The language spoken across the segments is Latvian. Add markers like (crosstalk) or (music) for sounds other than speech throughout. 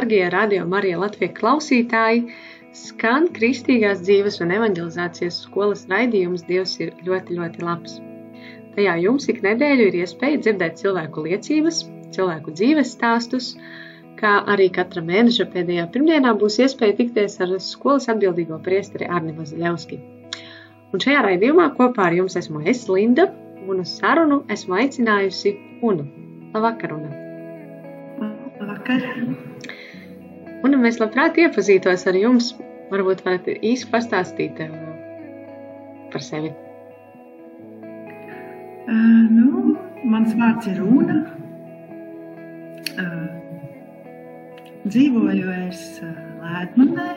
Dārgie radio Marija Latvijas klausītāji! Skan Kristīgās dzīves un evanģelizācijas skolas raidījums Dievs ir ļoti, ļoti labs. Tajā jums ik nedēļu ir iespēja dzirdēt cilvēku liecības, cilvēku dzīves stāstus, kā arī katra mēneša pēdējā pirmdienā būs iespēja tikties ar skolas atbildīgo priesteri Arni Vaziļevski. Un šajā raidījumā kopā ar jums esmu es, Linda, un uz sarunu esmu aicinājusi Unu. Labvakar, Una! Labvakar! Un mēs labprāt iepazītos ar jums. Varbūt varat īsi pastāstīt par sevi. Uh, nu, mans vārds ir Rūna. Uh, dzīvoju es uh, Lētmanē.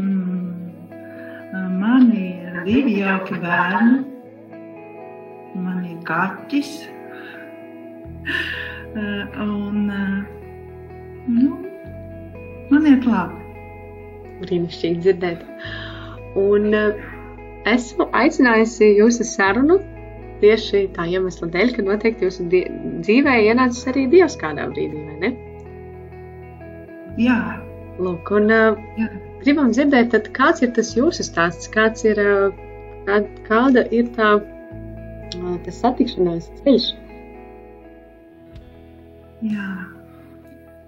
Mm, uh, man ir divi jauki bērni. Man ir kaķis. Uh, un, uh, nu, Man iet labi. Brīnišķīgi dzirdēt. Un esmu aicinājusi jūsu sarunu tieši tā iemesla dēļ, ka noteikti jūsu dzīvē ienācis arī Dievs kādā brīdī, vai ne? Jā. Lūk, un Jā. gribam dzirdēt, tad kāds ir tas jūsu stāsts, kāds ir, kā, kāda ir tā, tas satikšanās ceļš? Jā.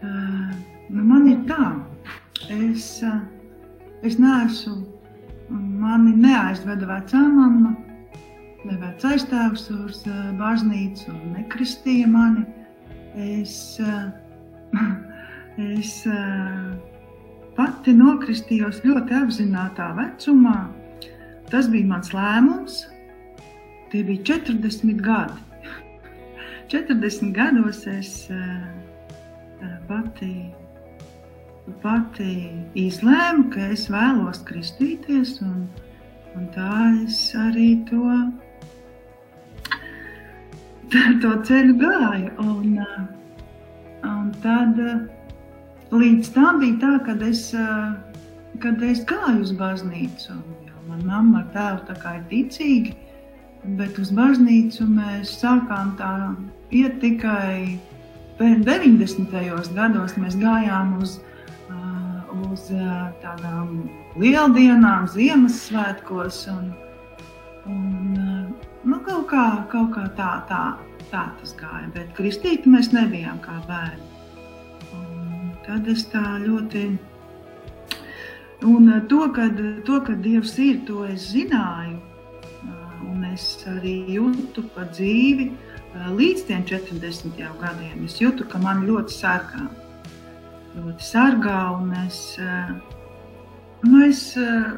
Uh Nu, man ir tā, es, eh, es neesmu, mani neaizveda vecā mamma, ne vecais tēvs uz eh, baznīcu nekristīja mani. Es, eh, (laughs) es pati nokristījos ļoti apzinātā vecumā. Tas bija mans lēmums. Tie bija 40 gadi. (laughs) 40 gados es pati pati izlēmu, ka es vēlos kristīties, un, un tā es arī to, to ceļu gāju. Un, un tad līdz tam bija tā, kad es, kad es gāju uz baznīcu. Manā mamma ar tēvu tā kā ir ticīgi, bet uz baznīcu mēs sākām tā iet tikai 90. gados. Mēs gājām uz baznīcu uz tādām lieldienām, Ziemassvētkos. Un, un, nu, kaut, kā, kaut kā tā, tā, tā tas gāja. Bet kristīti mēs nebijām kā bērni. Un tad es tā ļoti. Un to, kad, to, kad Dievs ir, to es zināju. Un es arī jūtu pa dzīvi līdz tiem 40 gadiem. Es jūtu, ka man ļoti sargā ļoti sargā. Es, eh, nu, es, eh,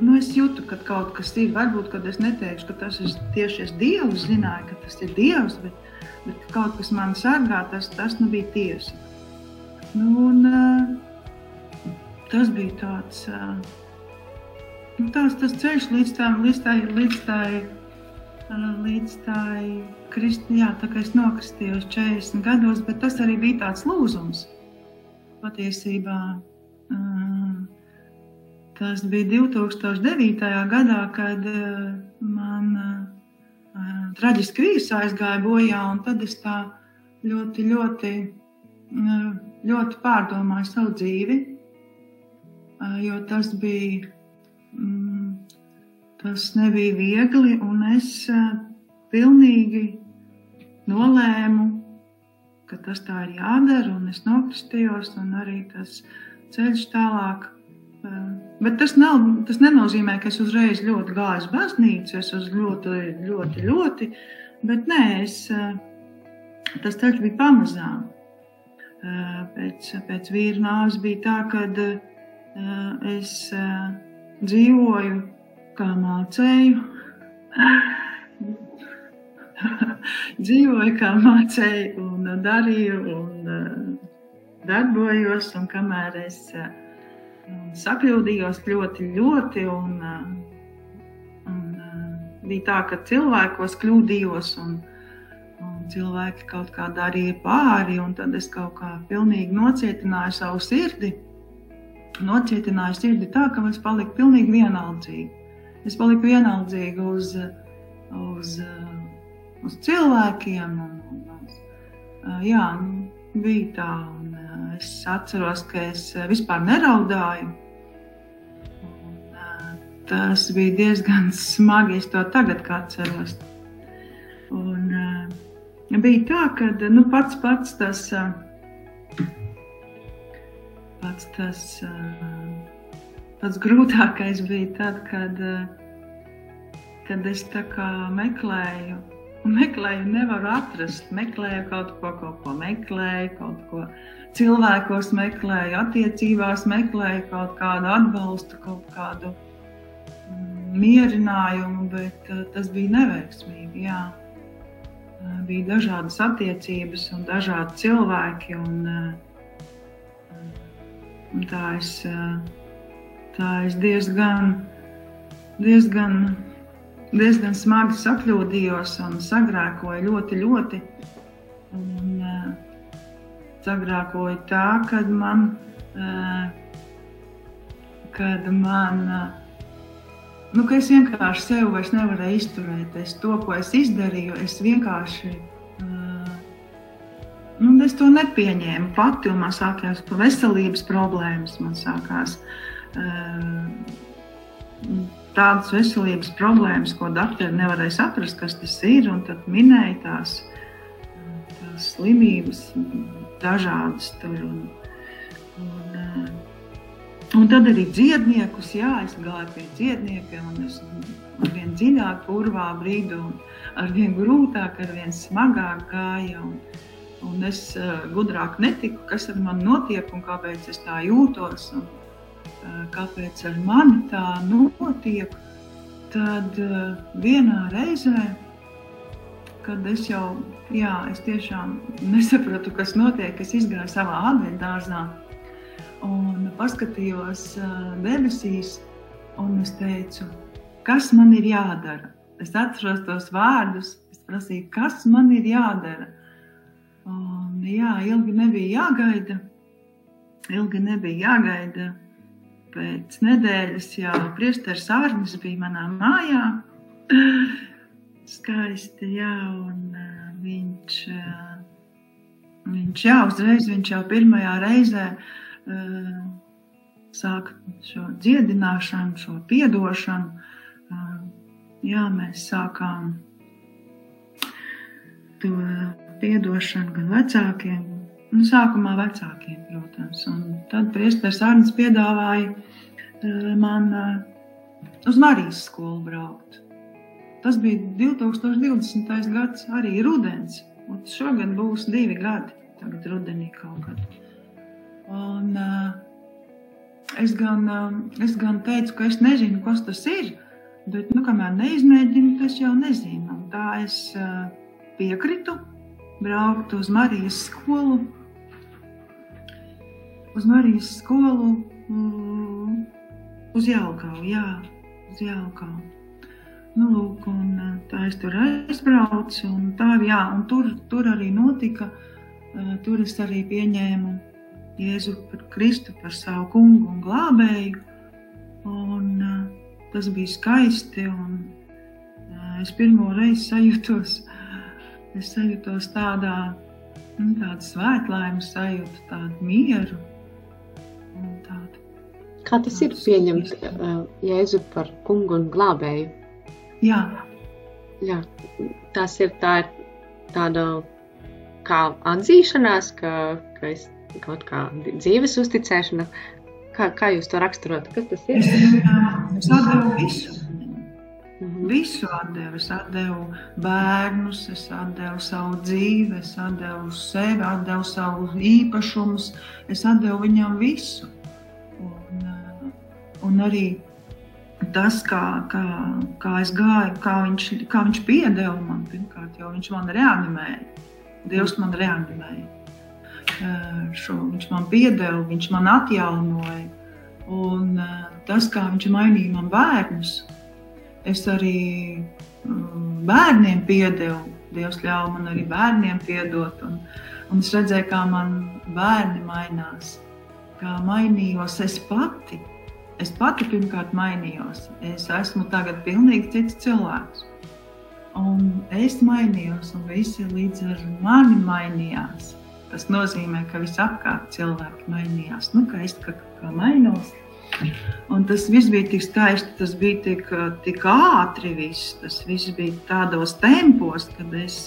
nu, es jūtu, ka kaut kas ir. Varbūt es neteikšu, ka tas ir tieši es Dievu zināju, ka tas ir Dievs, bet, bet kaut kas man sargā, tas, tas nu bija tiesa. Nu, un, eh, tas bija tāds, nu, tāds tas ceļš līdz tam, līdz tai, līdz tai, līdz tai krist, jā, tā kā es nokristījos 40 gados, bet tas arī bija tāds lūzums patiesībā tas bija 2009. gadā, kad man traģiski vīrs aizgāja bojā, un tad es tā ļoti, ļoti, ļoti pārdomāju savu dzīvi, jo tas bija, tas nebija viegli, un es pilnīgi nolēmu ka tas tā ir jādara, un es nokristījos, un arī tas ceļš tālāk. Eh, bet tas, nav, tas nenozīmē, ka es uzreiz ļoti gāju uz baznīcu, es uz ļoti, ļoti, ļoti, bet nē, es, eh, tas ceļš bija pamazām. Eh, pēc, pēc vīra nāves bija tā, ka es dzīvoju kā mācēju. (laughs) (laughs) dzīvoju, kā mācīju, un darīju, un darbojos. Un kamēr es sakļūdījos ļoti, ļoti, un, un bija tā, ka cilvēkos kļūdījos. Un, cilvēki kaut kā darīja pāri, un tad es kaut kā pilnīgi nocietināju savu sirdi. Nocietināju sirdi tā, ka es paliku pilnīgi vienaldzīga. Es paliku vienaldzīga uz, uz, uz cilvēkiem. Un, uz, jā, bija tā, un es atceros, ka es vispār neraudāju. Un, tas bija diezgan (laughs) smagi, es to tagad atceros. Un, bija tā, ka nu, pats, pats tas, pats tas pats grūtākais bija tad, kad, kad es meklēju. Meklēju, nevaru atrast. Meklēju kaut ko, kaut ko meklēju, kaut ko cilvēkos meklēju, attiecībās meklēju kaut kādu atbalstu, kaut kādu mm, mierinājumu, bet tas bija neveiksmīgi. Jā bija dažādas attiecības un dažādi cilvēki. Un, un tā, es, tā es diezgan, diezgan, diezgan smagi sakļūdījos un sagrēkoju ļoti, ļoti. Un, sagrēkoju tā, kad man, kad man nu, ka es vienkārši sev vairs nevarēju izturēt. Es to, ko es izdarīju, es vienkārši. Uh, nu, es to nepieņēmu pati, un man sākās veselības problēmas. Man sākās uh, tādas veselības problēmas, ko doktori nevarēja saprast, kas tas ir. Tad minēja tās, tās slimības, dažādas tur. Un, un, uh, Un tad arī dziedniekus, jā, es gāju pie dziedniekiem, un es ar vien dziļāk, urvā brīdu, ar vien grūtāk, ar vien smagāk gāju. Un, un es uh, gudrāk netiku, kas ar mani notiek un kāpēc es tā jūtos, un kāpēc ar mani tā notiek. Tad vienā reizē, kad es jau, jā, es tiešām nesapratu, kas notiek, es izgāju savā adventdārzā un paskatījos debesīs, un es teicu, kas man ir jādara. Es atceros tos vārdus, es prasīju, kas man ir jādara. Un, jā, ilgi nebija jāgaida. Ilgi nebija jāgaida. Pēc nedēļas jau priesteris Arnis bija manā mājā. (clears throat) Skaisti, jā, un uh, viņš, uh, viņš jau uzreiz, viņš jau pirmajā reizē uh, sākt šo dziedināšanu, šo piedošanu. Jā, mēs sākām to piedošanu gan vecākiem, nu, sākumā vecākiem, protams. Un tad priesteris Arnēs piedāvāja man uz Marijas skolu braukt. Tas bija 2020. gads, arī rudens. Un šogad būs divi gadi, tagad rudenī kaut kad. Un, uh, es, gan, es gan teicu, ka es nezinu, kas tas ir, bet nu, kamēr neizmēģinu, tas jau nezinu. Tā es piekritu braukt uz Marijas skolu. Uz Marijas skolu uh, uz Jālgavu, jā, uz Jālgavu. Nu, lūk, un, tā es tur aizbraucu, un tā, jā, un tur, tur arī notika, uh, tur es arī pieņēmu Jēzu par Kristu, par savu kungu un glābēju. Un, uh, tas bija skaisti. Un, es pirmo reizi sajūtos, es sajūtos tādā nu, svētlaimes sajūtu, tādu mieru. Tādu. Kā tas ir pieņemt Jēzu par kungu un glābēju? Jā. Jā, tas ir, tā ir tāda kā atzīšanās, ka, ka es kaut kā dzīves uzticēšana. Kā, kā jūs to raksturot? Kas tas ir? Es atdevu visu. Mhm. Visu atdevu. Es atdevu bērnus, es atdevu savu dzīvi, es atdevu sevi, atdevu savus īpašumus. Es atdevu viņam visu. Un, un arī tas, kā, kā, kā es gāju, kā viņš, kā viņš piedeva man, pirmkārt, jo viņš man reanimēja. Dievs man reanimēja. Šo, viņš man piedeva, viņš man atjaunoja. Un tas, kā viņš mainīja man bērnus, es arī bērniem piedevu. Dievs ļāva man arī bērniem piedot. Un, un es redzēju, kā man bērni mainās, kā mainījos es pati. Es pati pirmkārt mainījos. Es esmu tagad pilnīgi cits cilvēks. Un es mainījos, un visi līdz ar mani mainījās. Tas nozīmē, ka visapkārt cilvēki mainījās. Nu, kā es kā, kā mainos. Un tas viss bija tik skaisti, tas bija tik, tik ātri. Viss. Tas viss bija tādos tempos, kad es,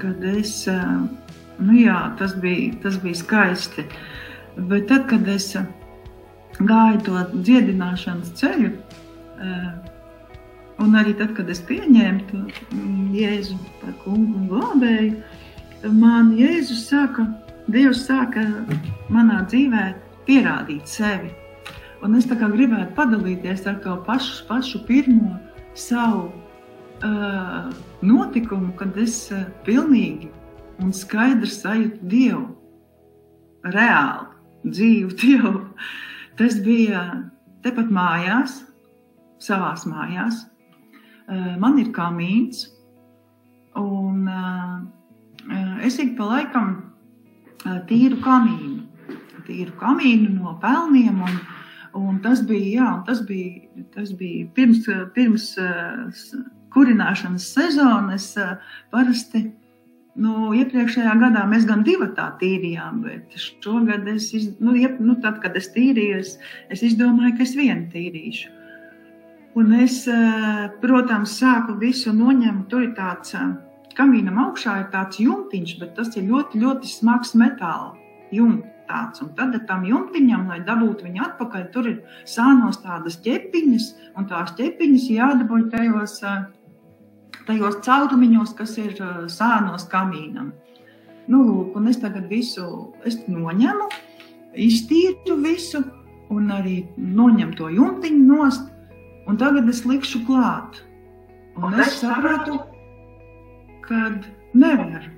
kad es nu jā, tas, bija, tas bija skaisti. Bet tad, kad es gāju to dziedināšanas ceļu, un arī tad, kad es pieņēmu Jēzu par kungu un glābēju, man Jēzus sāka, Dievs sāka manā dzīvēm pierādīt sevi. Un es gribētu padalīties ar pašu, pašu pirmo savu uh, notikumu, kad es uh, pilnīgi un skaidri sajūtu Dievu, reāli dzīvu Dievu. Tas bija tepat mājās, savā mājās. Uh, man ir kamīns, un uh, es ik pa laikam uh, tīru kamīnu tīru kamīnu no pelniem. Un, un tas bija, jā, tas bija, tas bija pirms, pirms uh, kurināšanas sezonas. Uh, parasti nu, iepriekšējā gadā mēs gan divi tā tīrījām, bet šogad, es, iz, nu, jeb, nu, tad, kad es tīrīju, es, es izdomāju, ka es vienu tīrīšu. Un es, uh, protams, sāku visu noņemt. Tur ir tāds kamīnam augšā, ir tāds jumtiņš, bet tas ir ļoti, ļoti smags metāla jumts tāds. Un tad tam jumtiņam, lai dabūtu viņu atpakaļ, tur ir sānos tādas ķepiņas, un tās ķepiņas jādabūj tajos, tajos caurumiņos, kas ir sānos kamīnam. Nu, lūk, un es tagad visu es noņemu, iztīru visu, un arī noņemu to jumtiņu nost, un tagad es likšu klāt. Un es sapratu, ka nevaru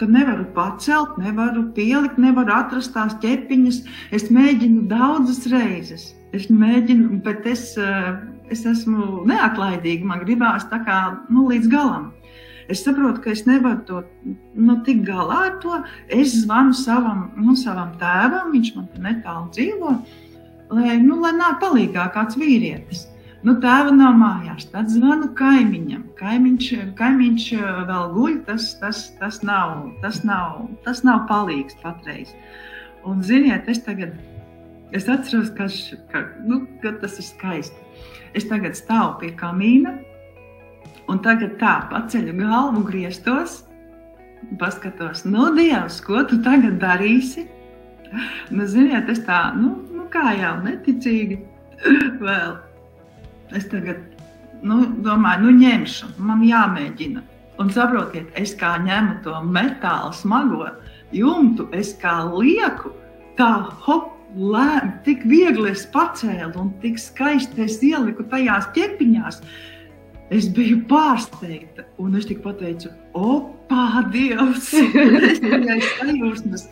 ka nevaru pacelt, nevaru pielikt, nevaru atrast tās ķepiņas. Es mēģinu daudzas reizes. Es mēģinu, bet es, eh, es esmu neatlaidīga. Man gribās tā kā nu, līdz galam. Es saprotu, ka es nevaru to nu, tikt galā ar to. Es zvanu savam, nu, savam tēvam, viņš man netālu dzīvo, lai, nu, lai nāk palīgā kāds vīrietis. Nu, tēva nav mājās. Tad zvanu kaimiņam. Kaimiņš, kaimiņš eh, vēl guļ. Tas, tas, tas, nav, tas, nav, tas nav palīgs patreiz. Un, ziniet, es tagad es atceros, ka, ka, nu, ka tas ir skaisti. Es tagad stāvu pie kamīna un tagad tā paceļu galvu, grieztos, paskatos, nu, Dievs, ko tu tagad darīsi? Nu, ziniet, es tā, nu, nu kā jau neticīgi (laughs) vēl es tagad nu, domāju, nu ņemšu, man jāmēģina. Un saprotiet, es kā ņemu to metālu smago jumtu, es kā lieku, tā hop, lēm, tik viegli es pacēlu un tik skaisti es ieliku tajās ķepiņās. Es biju pārsteigta, un es tik pateicu, opā, Dievs! (laughs) es tikai sajūsmas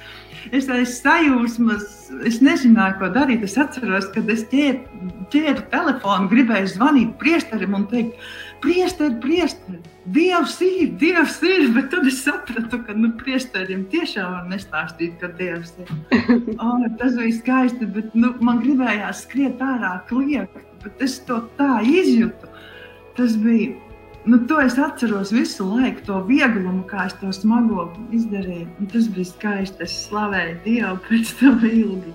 es aiz sajūsmas, es nezināju, ko darīt. Es atceros, kad es ķēru, telefonu, gribēju zvanīt priesterim un teikt, priesteri, priesteri, Dievs ir, Dievs ir, bet tad es sapratu, ka nu, priesterim tiešām var nestāstīt, ka Dievs ir. (laughs) Oh, tas bija skaisti, bet nu, man gribējās skriet ārā kliegt, bet es to tā izjūtu. Tas bija nu, to es atceros visu laiku, to vieglumu, kā es to smago izdarīju. Un tas bija skaisti. Es slavēju Dievu pēc tam ilgi.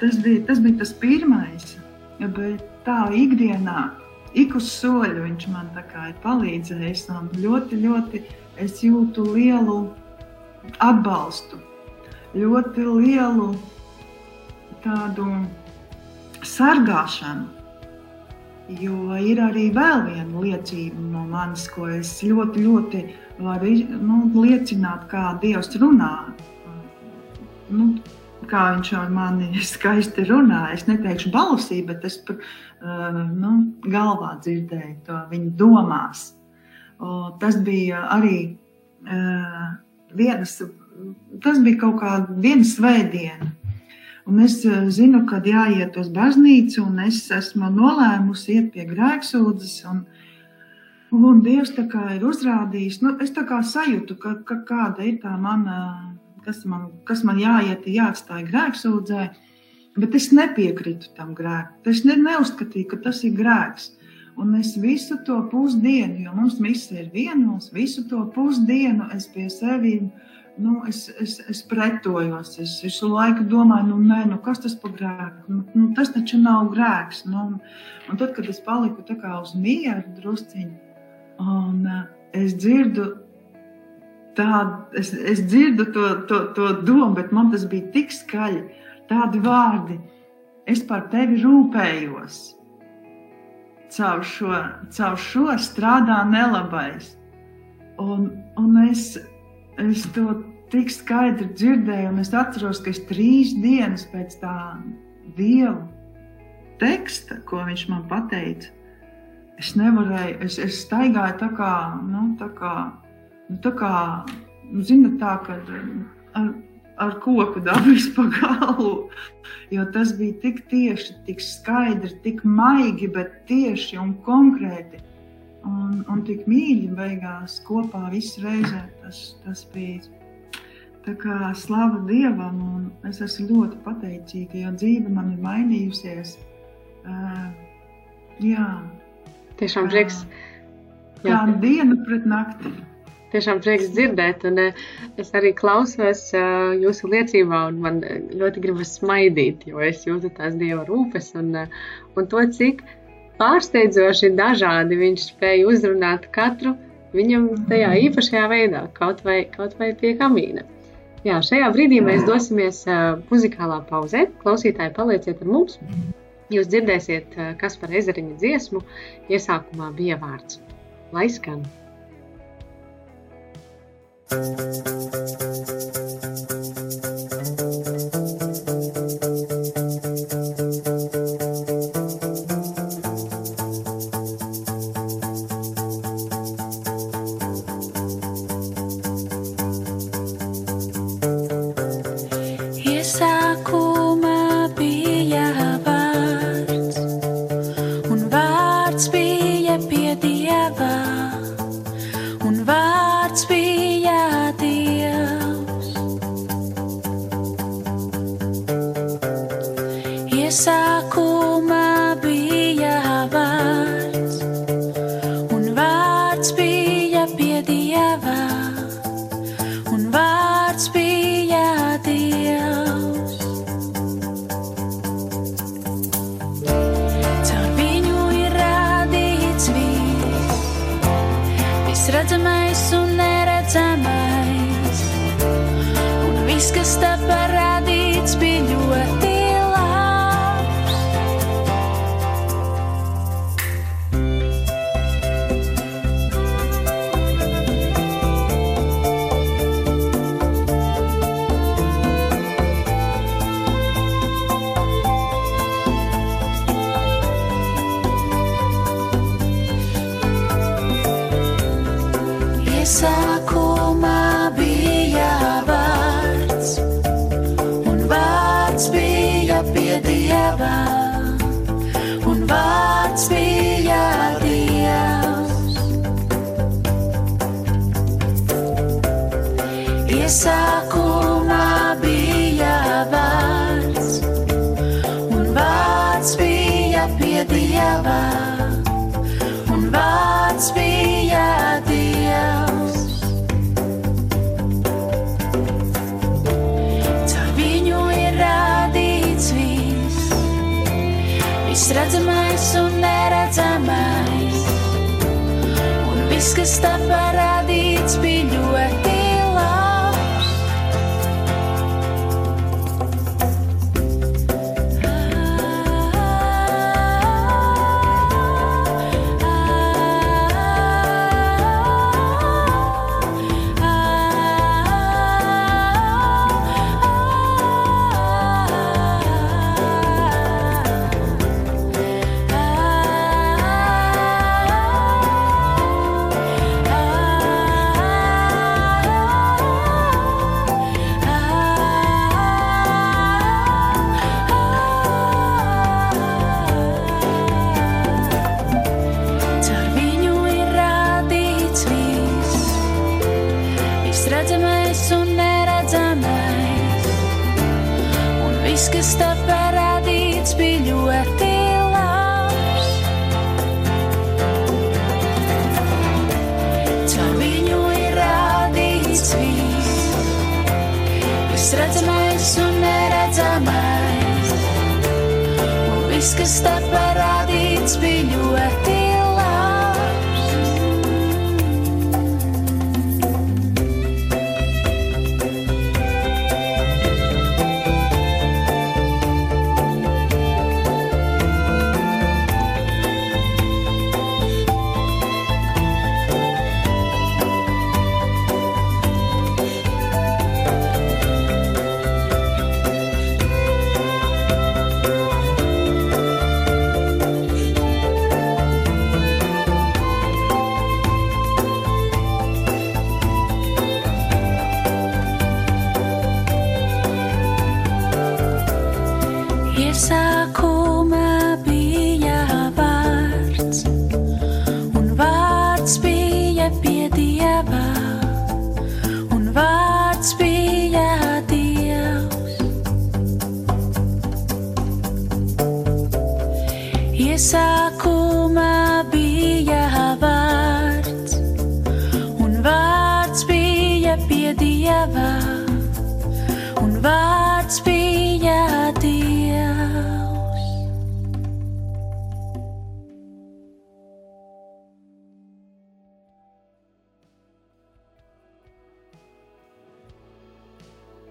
Tas bija tas, bija tas pirmais. Bet tā ikdienā, ik uz soļa viņš man ir palīdzējis. Ļoti, ļoti es jūtu lielu atbalstu, ļoti lielu tādu sargāšanu Jo ir arī vēl viena liecība no manis, ko es ļoti, ļoti varu nu, liecināt, kā Dievs runā. Nu, kā viņš ar mani (laughs) skaisti runā. Es neteikšu balsī, bet es par, nu, galvā dzirdēju to viņa domās. Tas bija arī vienas, tas bija kaut kāda viena svētdiena. Un es zinu, ka jāiet uz baznīcu, un es esmu nolēmusi iet pie grēksūdzes. Un, un Dievs ir uzrādījis, nu, es tā kā sajūtu, ka, ka kāda ir tā mana kas man, kas man jāiet, jāatstāj grēksūdzē, bet es nepiekrītu tam grēkam. Es ne, neuzskatīju, ka tas ir grēks. Un es visu to pusdienu, jo mums misija ir vienos, visu to pusdienu es pie sevis nu, es, es, es pretojos. Es visu laiku domāju, nu, nē, nu, kas tas par grēku? Nu, nu, tas taču nav grēks. Nu, un, un tad, kad es paliku uz mieru drusciņu, un uh, es dzirdu Tā, es, es dzirdu to, to, to domu, bet man tas bija tik skaļi. Tādi vārdi, es par tevi rūpējos. Caur šo, caur šo strādā nelabais. Un, un es, es to tik skaidri dzirdēju, un es atceros, ka es trīs dienas pēc tā dieva teksta, ko viņš man teica, es nevarēju, es, es staigāju tā kā, nu, tā kā Nu, tā kā, nu, zinat, tā, ka ar, ar koku dabūjis pa galvu. Jo tas bija tik tieši, tik skaidri, tik maigi, bet tieši un konkrēti. Un, un tik mīļi beigās kopā visu reizē. Tas, tas bija tā kā slava Dievam, un es esmu ļoti pateicīga, jo dzīve man ir mainījusies. Uh, jā. Tiešām prieks. Uh, kā diena pret nakti. Tiešām prieks dzirdēt, un eh, es arī klausos eh, jūsu liecībā, un man eh, ļoti gribas smaidīt, jo es jūtu tās dieva rūpes un, un to, cik pārsteidzoši dažādi viņš spēja uzrunāt katru viņam tajā īpašajā veidā, kaut vai, kaut vai pie kamīna. Jā, šajā brīdī mēs dosimies muzikālā pauzē. Klausītāji, palieciet ar mums! Jūs dzirdēsiet, kas par ezeriņa dziesmu iesākumā bija vārds. Lai skan! Kas tā parādīts bija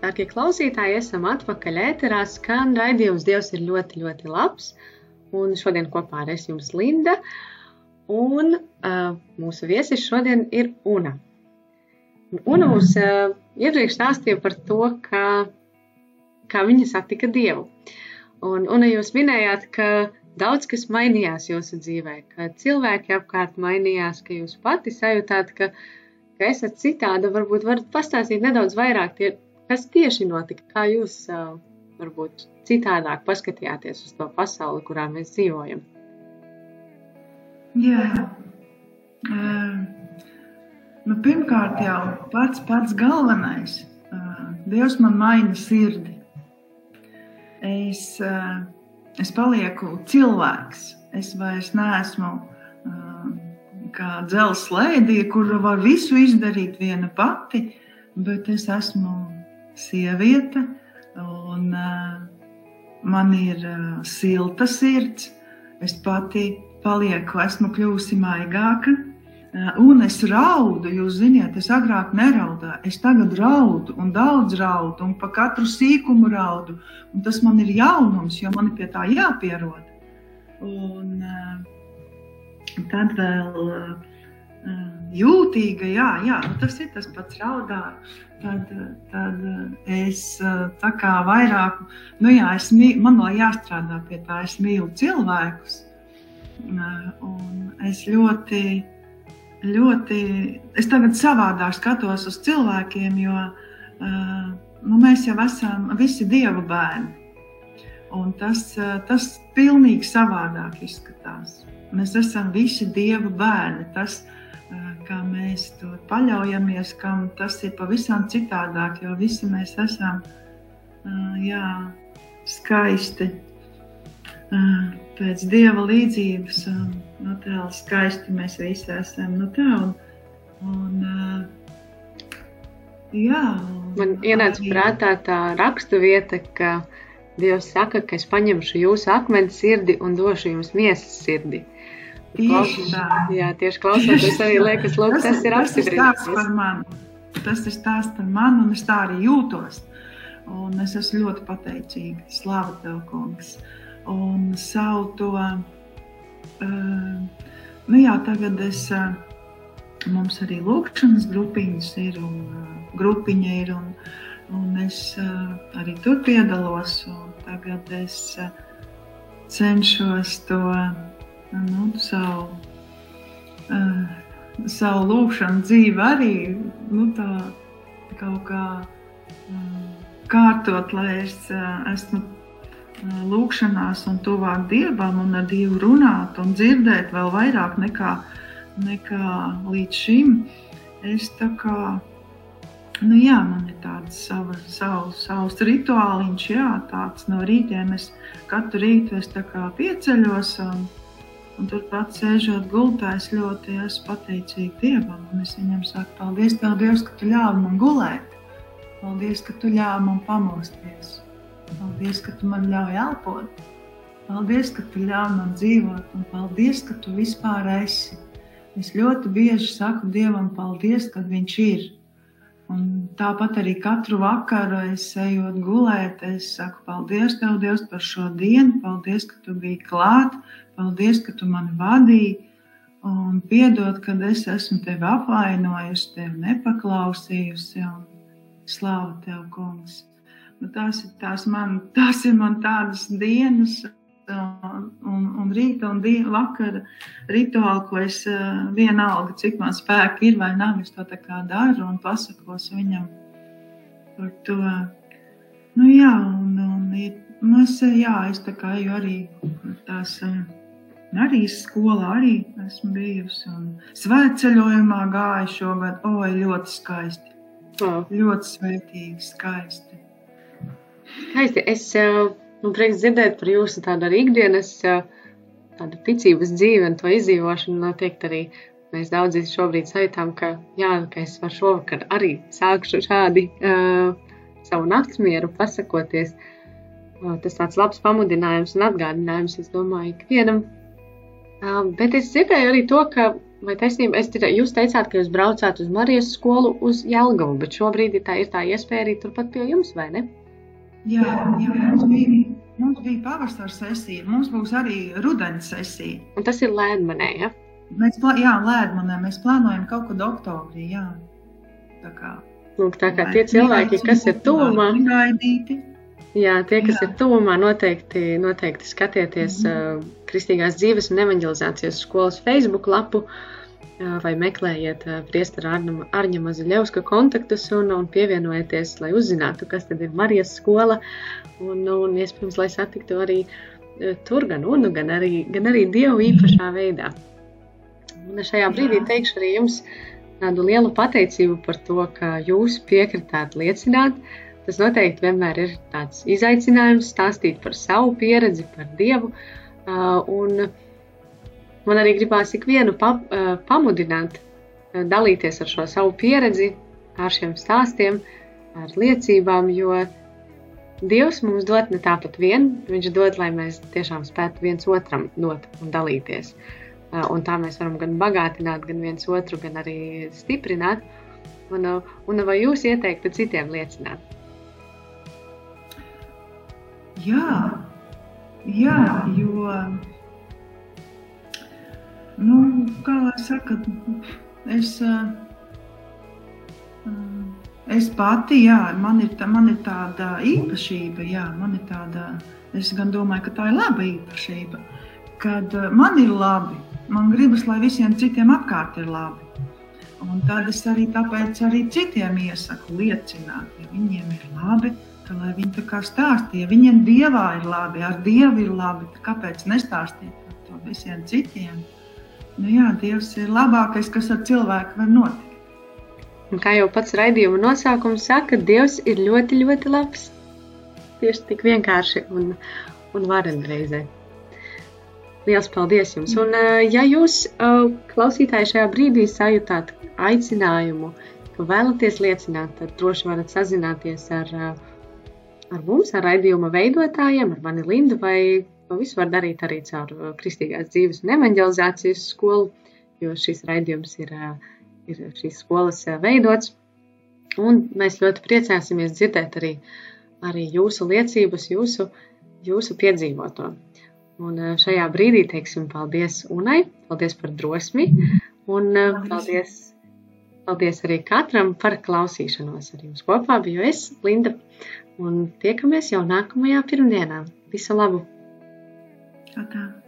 Darbie klausītāji, esam atpakaļ ēterā. Skan raidījums Dievs ir ļoti, ļoti labs. Un šodien kopā ar es jums Linda. Un uh, mūsu viesis šodien ir Una. Un Una mums uh, iepriekš stāstīja par to, kā, kā viņa satika Dievu. Un, un jūs minējāt, ka daudz kas mainījās jūsu dzīvē, ka cilvēki apkārt mainījās, ka jūs pati sajūtāt, ka, ka esat citāda. Varbūt varat pastāstīt nedaudz vairāk, tie, kas tieši notika, kā jūs varbūt citādāk paskatījāties uz to pasauli, kurā mēs dzīvojam. Jā. Uh, nu, pirmkārt, jau pats pats galvenais. Uh, Dievs man maina sirdi. Es, uh, es palieku cilvēks. Es vairs neesmu kā dzelzs lēdija, kur var visu izdarīt viena pati, bet es esmu sieviete un uh, man ir uh, silta sirds. Es pati palieku, esmu kļuvusi maigāka. Uh, un es raudu, jūs zināt, es agrāk neraudāju. Es tagad raudu, un daudz raudu, un pa katru sīkumu raudu. Un tas man ir jaunums, jo man pie tā jāpierod. Un tad vēl jūtīga, jā, jā nu tas ir tas pats raudā. Tad, tad es tā kā vairāk, nu jā, es, man vēl jāstrādā pie tā, es mīlu cilvēkus. Un es ļoti, ļoti, es tagad savādāk skatos uz cilvēkiem, jo nu, mēs jau esam visi dievu bērni. Un tas, tas pilnīgi savādāk izskatās. Mēs esam visi dievu bērni. Tas, kā mēs to paļaujamies, kam tas ir pavisam citādāk, jo visi mēs esam jā, skaisti pēc dieva līdzības. Nu, tā skaisti mēs visi esam. Nu, tā, un, un, jā, un Man ienāca arī- prātā tā rakstu vieta, ka Dievs saka, ka es paņemšu jūsu akmens sirdi un došu jums miesas sirdi. Tieši tā. Jā, tieši klausoties, arī liekas, lūk, tas, ir tas ir stāsts par mani. Tas ir stāsts par mani, un es tā arī jūtos. Un es esmu ļoti pateicīga. Slavu tev, kungs. Un savu to, uh, nu jā, tagad es, uh, mums arī lūkšanas grupiņas ir, un uh, grupiņa ir, un, un es uh, arī tur piedalos. Un tagad es uh, cenšos to nu, savu, uh, savu lūkšanu dzīvi arī nu, tā, kaut kā uh, kārtot, lai es uh, esmu lūkšanās un tuvāk dievam un ar dievu runāt un dzirdēt vēl vairāk nekā, nekā līdz šim. Es tā kā nu, jā, man ir tāds sava, savu, savs rituāliņš, jā, tāds no rītiem es katru rītu es tā kā pieceļos un, un turpat sēžot gultā, es ļoti esmu pateicīga Dievam, un es viņam saku, paldies Tev, Dievs, ka Tu ļāvi man gulēt, paldies, ka Tu ļāvi man pamosties, paldies, ka Tu man ļauj elpot, paldies, ka Tu ļāvi man dzīvot, un paldies, ka Tu vispār esi. Es ļoti bieži saku Dievam paldies, kad Viņš ir, Un tāpat arī katru vakaru es ejot gulēt, es saku, paldies Tev, Dievs, par šo dienu, paldies, ka Tu biji klāt, paldies, ka Tu mani vadīji, un piedod, kad es esmu Tevi apvainojusi, Tevi nepaklausījusi, un slāva Tev, kungs. Nu, tās, ir, tās, man, tās ir man tādas dienas, un, un rīta un diena, vakara rituāli, ko es vienalga, cik man spēka ir vai nav, es to tā kā daru un pasakos viņam par to. Nu jā, un, un es, jā, es tā kā eju arī tās, arī skolā arī esmu bijusi un svētceļojumā gāju šogad, oi, ļoti skaisti. Oh. Ļoti svētīgi, skaisti. Skaisti. Es uh, Man prieks dzirdēt par jūsu tādu arī ikdienas tādu ticības dzīvi un to izdzīvošanu. Noteikti arī mēs daudzi šobrīd sajūtām, ka, jā, ka es varu šovakar arī sākšu šādi uh, savu naktsmieru pasakoties. Uh, tas tāds labs pamudinājums un atgādinājums, es domāju, ikvienam. Uh, bet es dzirdēju arī to, ka, vai taisnība, es dzirdēju, jūs teicāt, ka jūs braucāt uz Marijas skolu uz Jelgavu, bet šobrīd ir tā, ir tā iespēja arī turpat pie jums, vai ne? Jā, jā bija, mums bija pavasara sesija, mums būs arī rudens sesija. Un tas ir Lēdmanē, ja? Mēs, plā, jā, Lēdmanē, mēs plānojam kaut kad oktobrī, jā. Tā kā, Lūk, tā kā tie cilvēki, kas ir tuvumā, jā, tie, kas jā. ir tuvumā, noteikti, noteikti skatieties mm -hmm. uh, Kristīgās dzīves un evanģelizācijas skolas Facebook lapu, uh, vai meklējiet priestera Arņa Mazuļevska kontaktus un, un pievienojieties, lai uzzinātu, kas tad ir Marijas skola un, un iespējams, lai satiktu arī tur gan unu, gan arī, gan arī Dievu īpašā veidā. Un šajā brīdī teikšu arī jums tādu lielu pateicību par to, ka jūs piekritāt liecināt. Tas noteikti vienmēr ir tāds izaicinājums stāstīt par savu pieredzi, par Dievu. Un, uh, Man arī gribās ikvienu pa, pamudināt, dalīties ar šo savu pieredzi, ar šiem stāstiem, ar liecībām, jo Dievs mums dod ne tāpat vien, Viņš dod, lai mēs tiešām spētu viens otram dot un dalīties. Un tā mēs varam gan bagātināt, gan viens otru, gan arī stiprināt. Un, un vai jūs ieteiktu citiem liecināt? Jā, jā jo Nu, kā lai saka, es, es pati, jā, man ir, tā, man ir tāda īpašība, jā, man ir tāda, es gan domāju, ka tā ir laba īpašība, kad man ir labi, man gribas, lai visiem citiem apkārt ir labi. Un tad es arī tāpēc arī citiem iesaku liecināt, ja viņiem ir labi, ka lai viņi tā kā stāstīja, viņiem dievā ir labi, ar dievu ir labi, kāpēc nestāstīt par to visiem citiem? Nu jā, Dievs ir labākais, kas ar cilvēku var notikt. Un kā jau pats raidījuma nosaukums saka, Dievs ir ļoti, ļoti labs. Tieši tik vienkārši un, un varen reizē. Liels paldies jums! Un, ja jūs, klausītāji, šajā brīdī sajūtāt aicinājumu, ka vēlaties liecināt, tad droši varat sazināties ar, ar mums, ar raidījuma veidotājiem, ar mani Lindu vai To visu var darīt arī caur uh, kristīgās dzīves un evanģelizācijas skolu, jo šis raidījums ir, uh, ir šīs skolas uh, veidots. Un mēs ļoti priecāsimies dzirdēt arī, arī jūsu liecības, jūsu, jūsu piedzīvoto. Un šajā brīdī teiksim paldies Unai, paldies par drosmi un paldies, paldies arī katram par klausīšanos. Ar jums kopā biju es, Linda, un tiekamies jau nākamajā pirmdienā. Visu labu! 照灯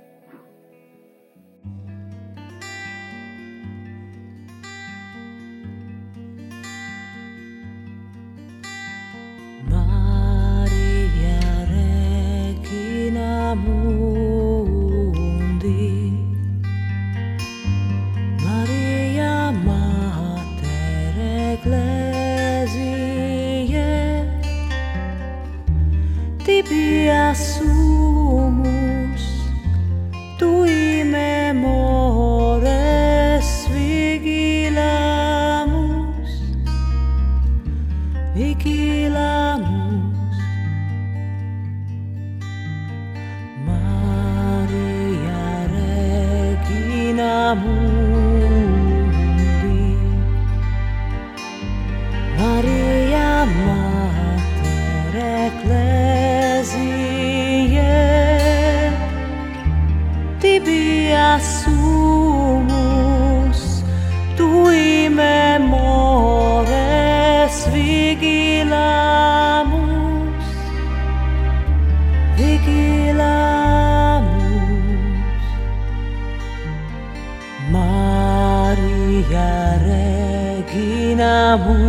bu